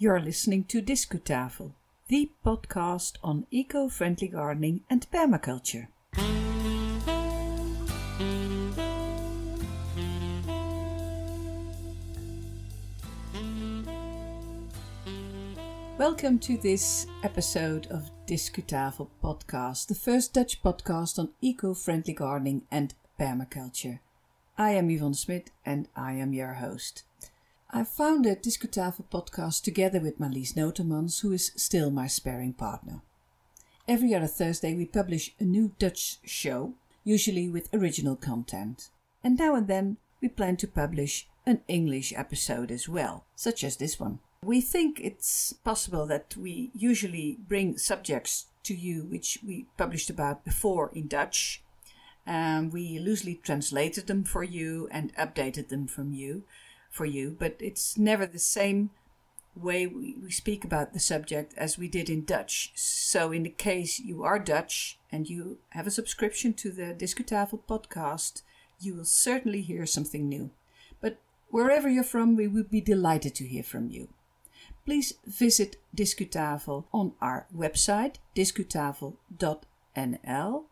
You're listening to Discutafel, the podcast on eco friendly gardening and permaculture. Welcome to this episode of Discutafel podcast, the first Dutch podcast on eco friendly gardening and permaculture. I am Yvonne Smit and I am your host. I founded Discutafel podcast together with Marlies Notemans, who is still my sparring partner. Every other Thursday we publish a new Dutch show, usually with original content. And now and then we plan to publish an English episode as well, such as this one. We think it's possible that we usually bring subjects to you which we published about before in Dutch. Um, we loosely translated them for you and updated them from you for you, but it's never the same way we, speak about the subject as we did in Dutch. So, in the case you are Dutch and you have a subscription to the Discutafel podcast, you will certainly hear something new. But wherever you're from, we would be delighted to hear from you please visit Discutafel on our website, discutafel.nl,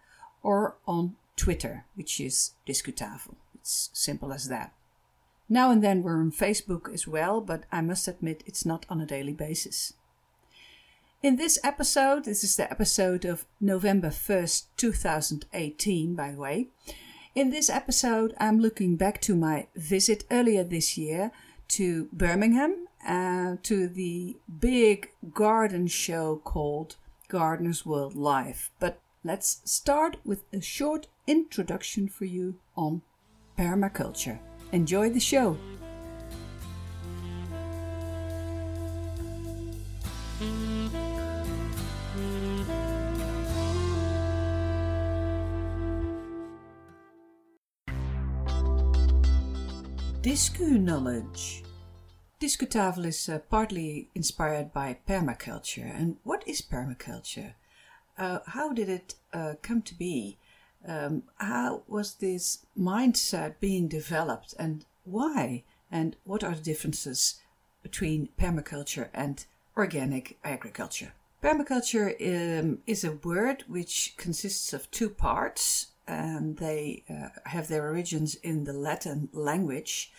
or on Twitter, which is Discutafel. It's simple as that. Now and then we're on Facebook as well, but I must admit it's not on a daily basis. In this episode, this is the episode of November 1st, 2018, by the way. In this episode, I'm looking back to my visit earlier this year to Birmingham uh, to the big garden show called Gardeners World Live. But let's start with a short introduction for you on permaculture. Enjoy the show! Discu knowledge. Discutafel is uh, partly inspired by permaculture. And what is permaculture? Uh, how did it uh, come to be? Um, how was this mindset being developed and why? And what are the differences between permaculture and organic agriculture? Permaculture um, is a word which consists of two parts and they uh, have their origins in the Latin language.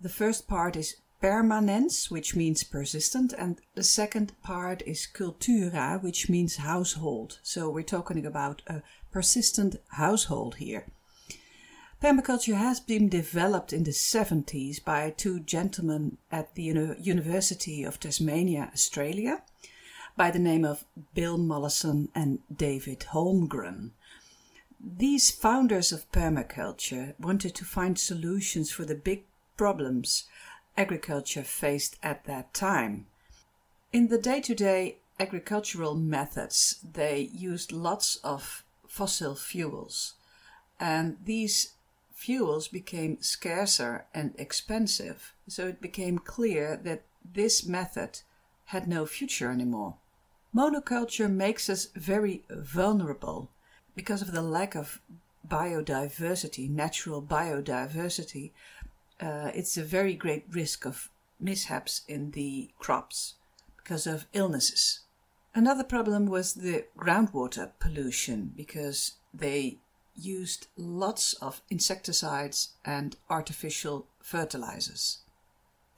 The first part is permanens, which means persistent, and the second part is cultura, which means household. So we're talking about a persistent household here. Permaculture has been developed in the 70s by two gentlemen at the Uni- University of Tasmania, Australia, by the name of Bill Mollison and David Holmgren. These founders of permaculture wanted to find solutions for the big problems agriculture faced at that time. In the day to day agricultural methods, they used lots of fossil fuels, and these fuels became scarcer and expensive, so it became clear that this method had no future anymore. Monoculture makes us very vulnerable because of the lack of biodiversity, natural biodiversity, uh, it's a very great risk of mishaps in the crops because of illnesses. Another problem was the groundwater pollution because they used lots of insecticides and artificial fertilizers.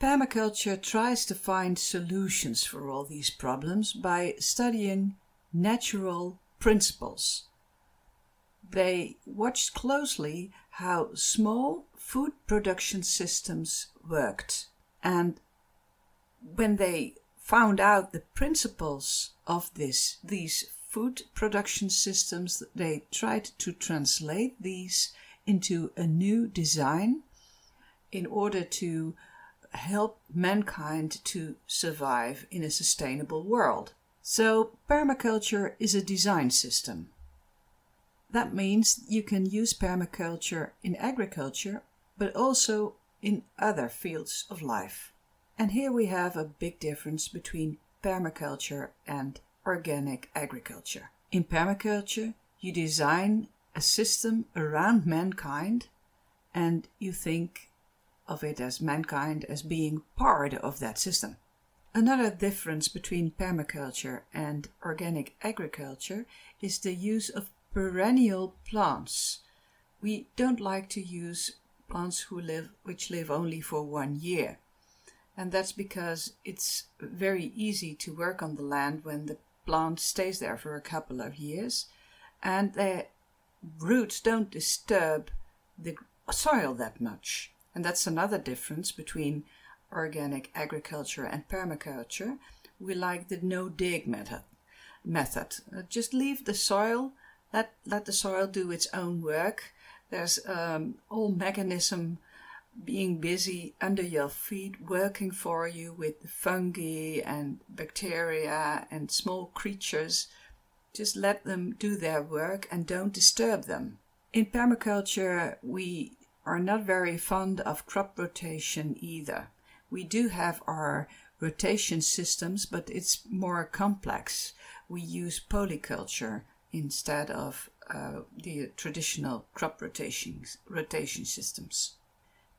Permaculture tries to find solutions for all these problems by studying natural principles. They watched closely how small food production systems worked. And when they found out the principles of this, these food production systems, they tried to translate these into a new design in order to help mankind to survive in a sustainable world. So, permaculture is a design system. That means you can use permaculture in agriculture but also in other fields of life. And here we have a big difference between permaculture and organic agriculture. In permaculture, you design a system around mankind and you think of it as mankind as being part of that system. Another difference between permaculture and organic agriculture is the use of perennial plants. We don't like to use plants who live, which live only for one year. And that's because it's very easy to work on the land when the plant stays there for a couple of years and their roots don't disturb the soil that much. And that's another difference between organic agriculture and permaculture. We like the no dig method. Method. Uh, just leave the soil, let let the soil do its own work. There's um, all mechanism being busy under your feet, working for you with fungi and bacteria and small creatures. Just let them do their work and don't disturb them. In permaculture, we are not very fond of crop rotation either. We do have our rotation systems, but it's more complex. We use polyculture instead of uh, the traditional crop rotation, rotation systems.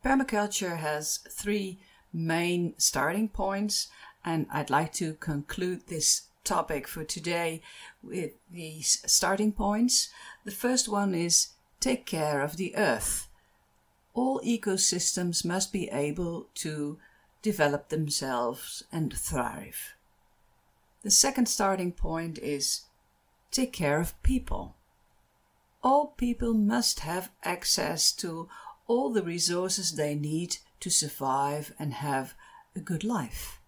Permaculture has three main starting points, and I'd like to conclude this topic for today with these starting points. The first one is take care of the earth. All ecosystems must be able to develop themselves and thrive. The second starting point is take care of people. All people must have access to all the resources they need to survive and have a good life.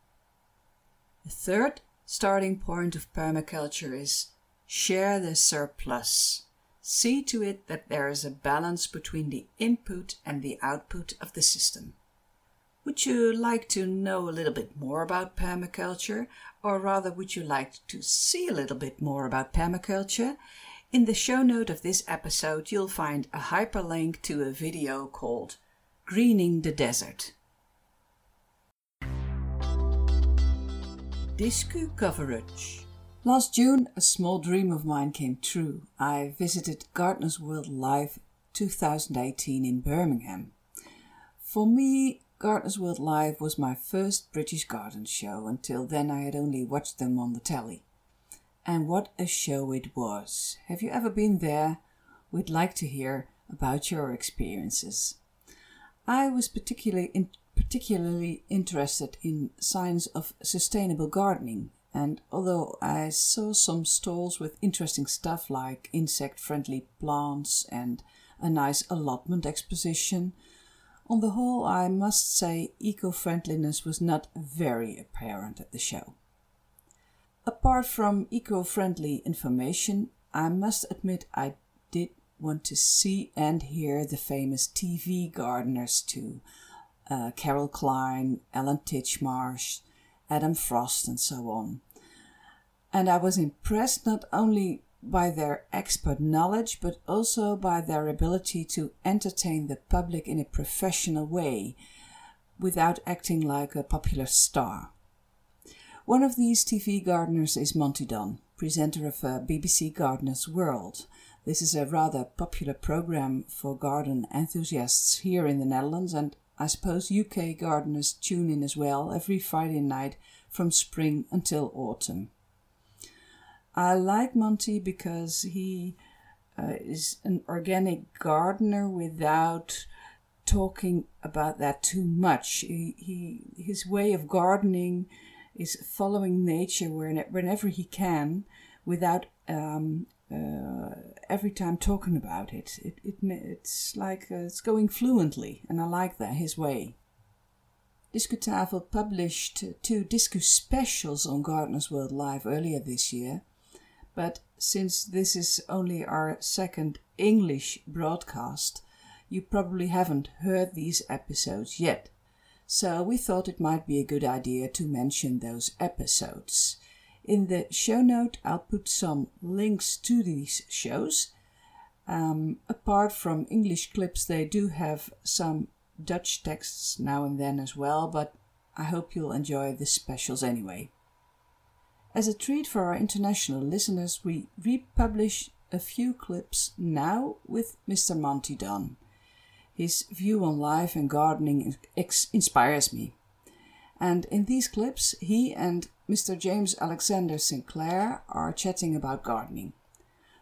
The third starting point of permaculture is share the surplus. See to it that there is a balance between the input and the output of the system. Would you like to know a little bit more about permaculture, or rather, would you like to see a little bit more about permaculture? In the show note of this episode, you'll find a hyperlink to a video called Greening the Desert. Discu coverage. Last June, a small dream of mine came true. I visited Gardeners World Live 2018 in Birmingham. For me, Gardeners World Live was my first British garden show. Until then, I had only watched them on the telly. And what a show it was! Have you ever been there? We'd like to hear about your experiences. I was particularly in, particularly interested in signs of sustainable gardening, and although I saw some stalls with interesting stuff like insect friendly plants and a nice allotment exposition, on the whole, I must say eco friendliness was not very apparent at the show. Apart from eco friendly information, I must admit I did want to see and hear the famous TV gardeners too uh, Carol Klein, Alan Titchmarsh, Adam Frost, and so on. And I was impressed not only by their expert knowledge, but also by their ability to entertain the public in a professional way without acting like a popular star. One of these TV gardeners is Monty Don, presenter of uh, BBC Gardener's World. This is a rather popular program for garden enthusiasts here in the Netherlands, and I suppose UK gardeners tune in as well every Friday night from spring until autumn. I like Monty because he uh, is an organic gardener without talking about that too much. He, he his way of gardening is following nature whenever he can, without um, uh, every time talking about it. It, it it's like uh, it's going fluently, and I like that his way. Discutafel published two Discu specials on Gardeners World Live earlier this year but since this is only our second English broadcast, you probably haven't heard these episodes yet. So we thought it might be a good idea to mention those episodes. In the show note, I'll put some links to these shows. Um, apart from English clips, they do have some Dutch texts now and then as well, but I hope you'll enjoy the specials anyway. As a treat for our international listeners, we republish a few clips now with Mr. Monty Don. His view on life and gardening inspires me. And in these clips, he and Mr. James Alexander Sinclair are chatting about gardening.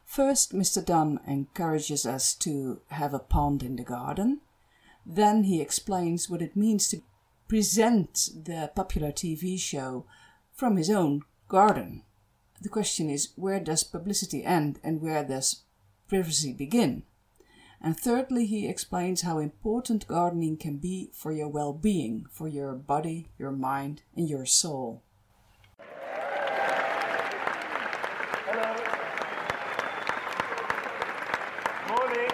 First, Mr. Don encourages us to have a pond in the garden. Then he explains what it means to present the popular TV show from his own garden. The question is where does publicity end and where does privacy begin? And thirdly, he explains how important gardening can be for your well being, for your body, your mind, and your soul. Hello. Morning.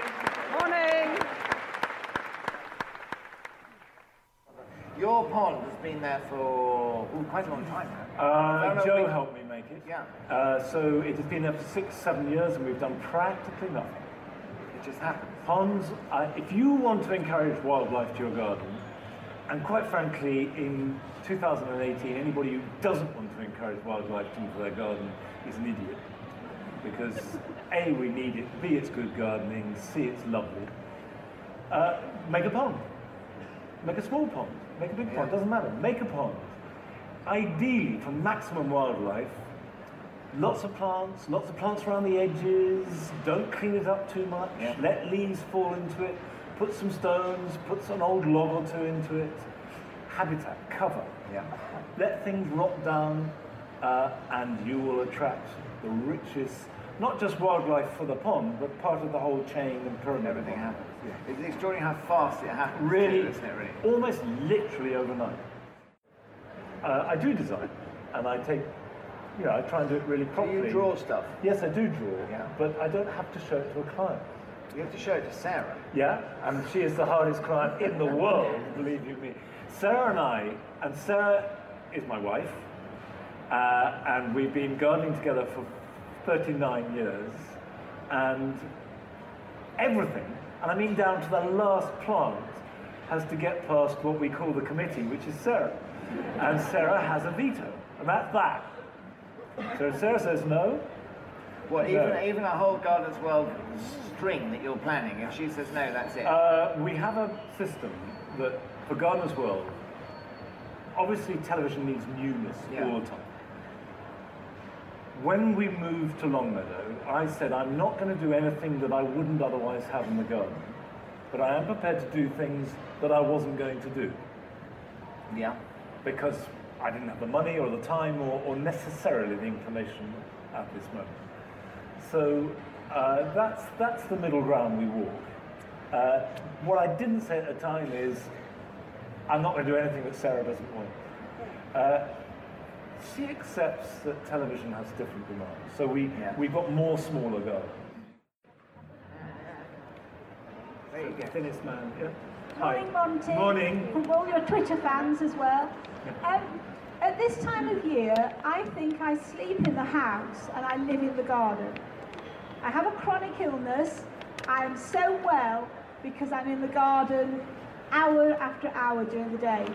Morning. Your pond has been there for ooh, quite a long time now. Uh, No, no, Joe we- helped me make it. Yeah. Uh, so it has been there for six, seven years, and we've done practically nothing. Just happened. Ponds, uh, if you want to encourage wildlife to your garden, and quite frankly, in 2018, anybody who doesn't want to encourage wildlife into their garden is an idiot. Because A, we need it, B, it's good gardening, C, it's lovely. Uh, make a pond. Make a small pond. Make a big pond. Doesn't matter. Make a pond. Ideally, for maximum wildlife, lots of plants, lots of plants around the edges. Don't clean it up too much. Yeah. Let leaves fall into it. Put some stones, put some old log or two into it. Habitat, cover. Yeah. Let things rot down, uh, and you will attract the richest, not just wildlife for the pond, but part of the whole chain and pyramid. Everything happens. It's extraordinary how fast it happens. Really, too, isn't it, really? almost literally overnight. Uh, I do design, and I take, you know, I try and do it really Do properly. you draw stuff? Yes, I do draw, Yeah. but I don't have to show it to a client. You have to show it to Sarah. Yeah, and she is the hardest client in the world, believe you me. Sarah and I, and Sarah is my wife, uh, and we've been gardening together for 39 years, and everything, and I mean down to the last plant, has to get past what we call the committee, which is Sarah. And Sarah has a veto, and that's that. So Sarah says no, What, No. even even a whole Gardeners World string that you're planning, if she says no, that's it. Uh, we have a system that, for Gardener's World, obviously television needs newness Yeah. all the time. When we moved to Longmeadow, I said I'm not going to do anything that I wouldn't otherwise have in the garden, but I am prepared to do things that I wasn't going to do yeah. because I didn't have the money or the time or, or necessarily the inclination at this moment. So uh, that's, that's the middle ground we walk. Uh, what I didn't say at the time is, I'm not going to do anything that Sarah doesn't want. Uh, she accepts that television has different demands. So we, Yeah. we've got more smaller gardens. There you go. Thinnest man. Yeah. Morning, Monty. Morning. From all your Twitter fans as well. Um, at this time of year, I think I sleep in the house and I live in the garden. I have a chronic illness. I am so well because I'm in the garden hour after hour during the day.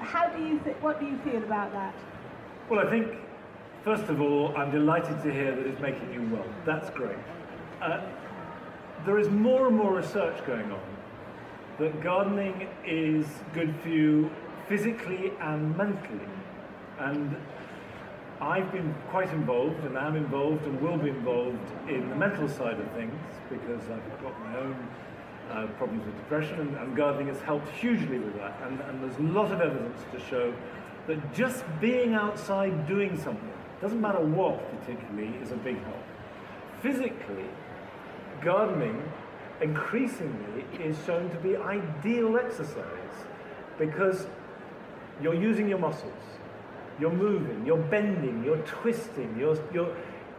How do you th- what do you feel about that? Well, I think, first of all, I'm delighted to hear that it's making you well. That's great. Uh, there is more and more research going on that gardening is good for you physically and mentally. And I've been quite involved, and am involved, and will be involved in the mental side of things because I've got my own uh, problems with depression, and, and gardening has helped hugely with that. And, and there's a lot of evidence to show that just being outside doing something, doesn't matter what particularly, is a big help. Physically, gardening increasingly is shown to be ideal exercise because you're using your muscles, you're moving, you're bending, you're twisting, you're, you're,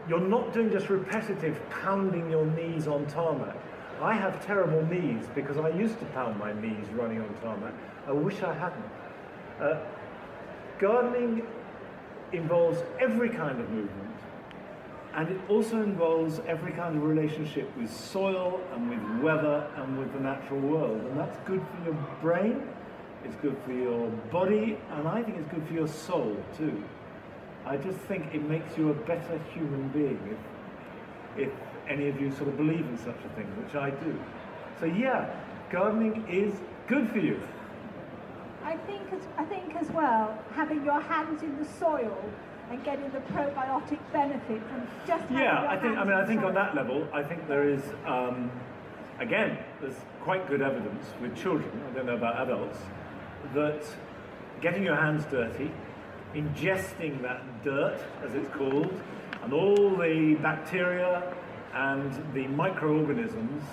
you're not doing just repetitive pounding your knees on tarmac. I have terrible knees because I used to pound my knees running on tarmac. I wish I hadn't. Uh, gardening involves every kind of movement and it also involves every kind of relationship with soil and with weather and with the natural world. And that's good for your brain, it's good for your body, and I think it's good for your soul too. I just think it makes you a better human being if, if any of you sort of believe in such a thing, which I do. So yeah, gardening is good for you. I think as, I think as well, having your hands in the soil and getting the probiotic benefit from just having Yeah, I think. I mean, I think the on that level, I think there is. Um, again, there's quite good evidence with children. I don't know about adults that getting your hands dirty, ingesting that dirt, as it's called, and all the bacteria and the microorganisms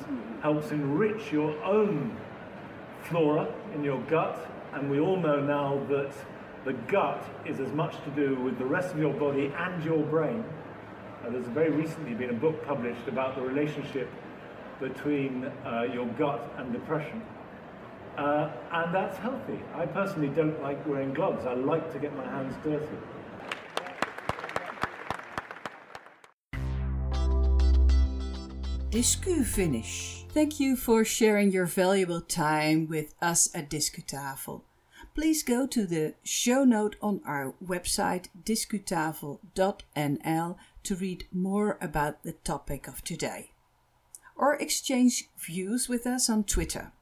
helps enrich your own flora in your gut, and we all know now that the gut is as much to do with the rest of your body and your brain. Uh, there's very recently been a book published about the relationship between uh, your gut and depression. Uh, and that's healthy. I personally don't like wearing gloves. I like to get my hands dirty. Discu finish. Thank you for sharing your valuable time with us at Discutafel. Please go to the show note on our website discutafel.nl to read more about the topic of today. Or exchange views with us on Twitter.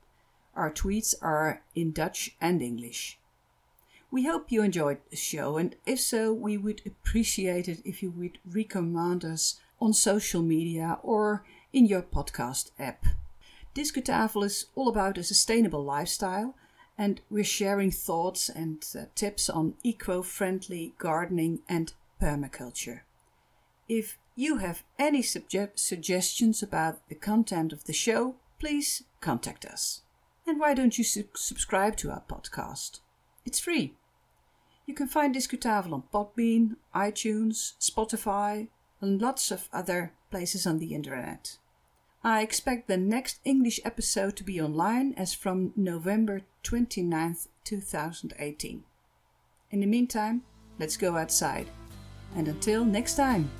Our tweets are in Dutch and English. We hope you enjoyed the show, and if so, we would appreciate it if you would recommend us on social media or in your podcast app. Discutafel is all about a sustainable lifestyle, and we're sharing thoughts and uh, tips on eco friendly gardening and permaculture. If you have any suggestions about the content of the show, please contact us. And why don't you su- subscribe to our podcast? It's free. You can find Discutafel on Podbean, iTunes, Spotify, and lots of other places on the internet. I expect the next English episode to be online as from November 29th, 2018. In the meantime, let's go outside. And until next time.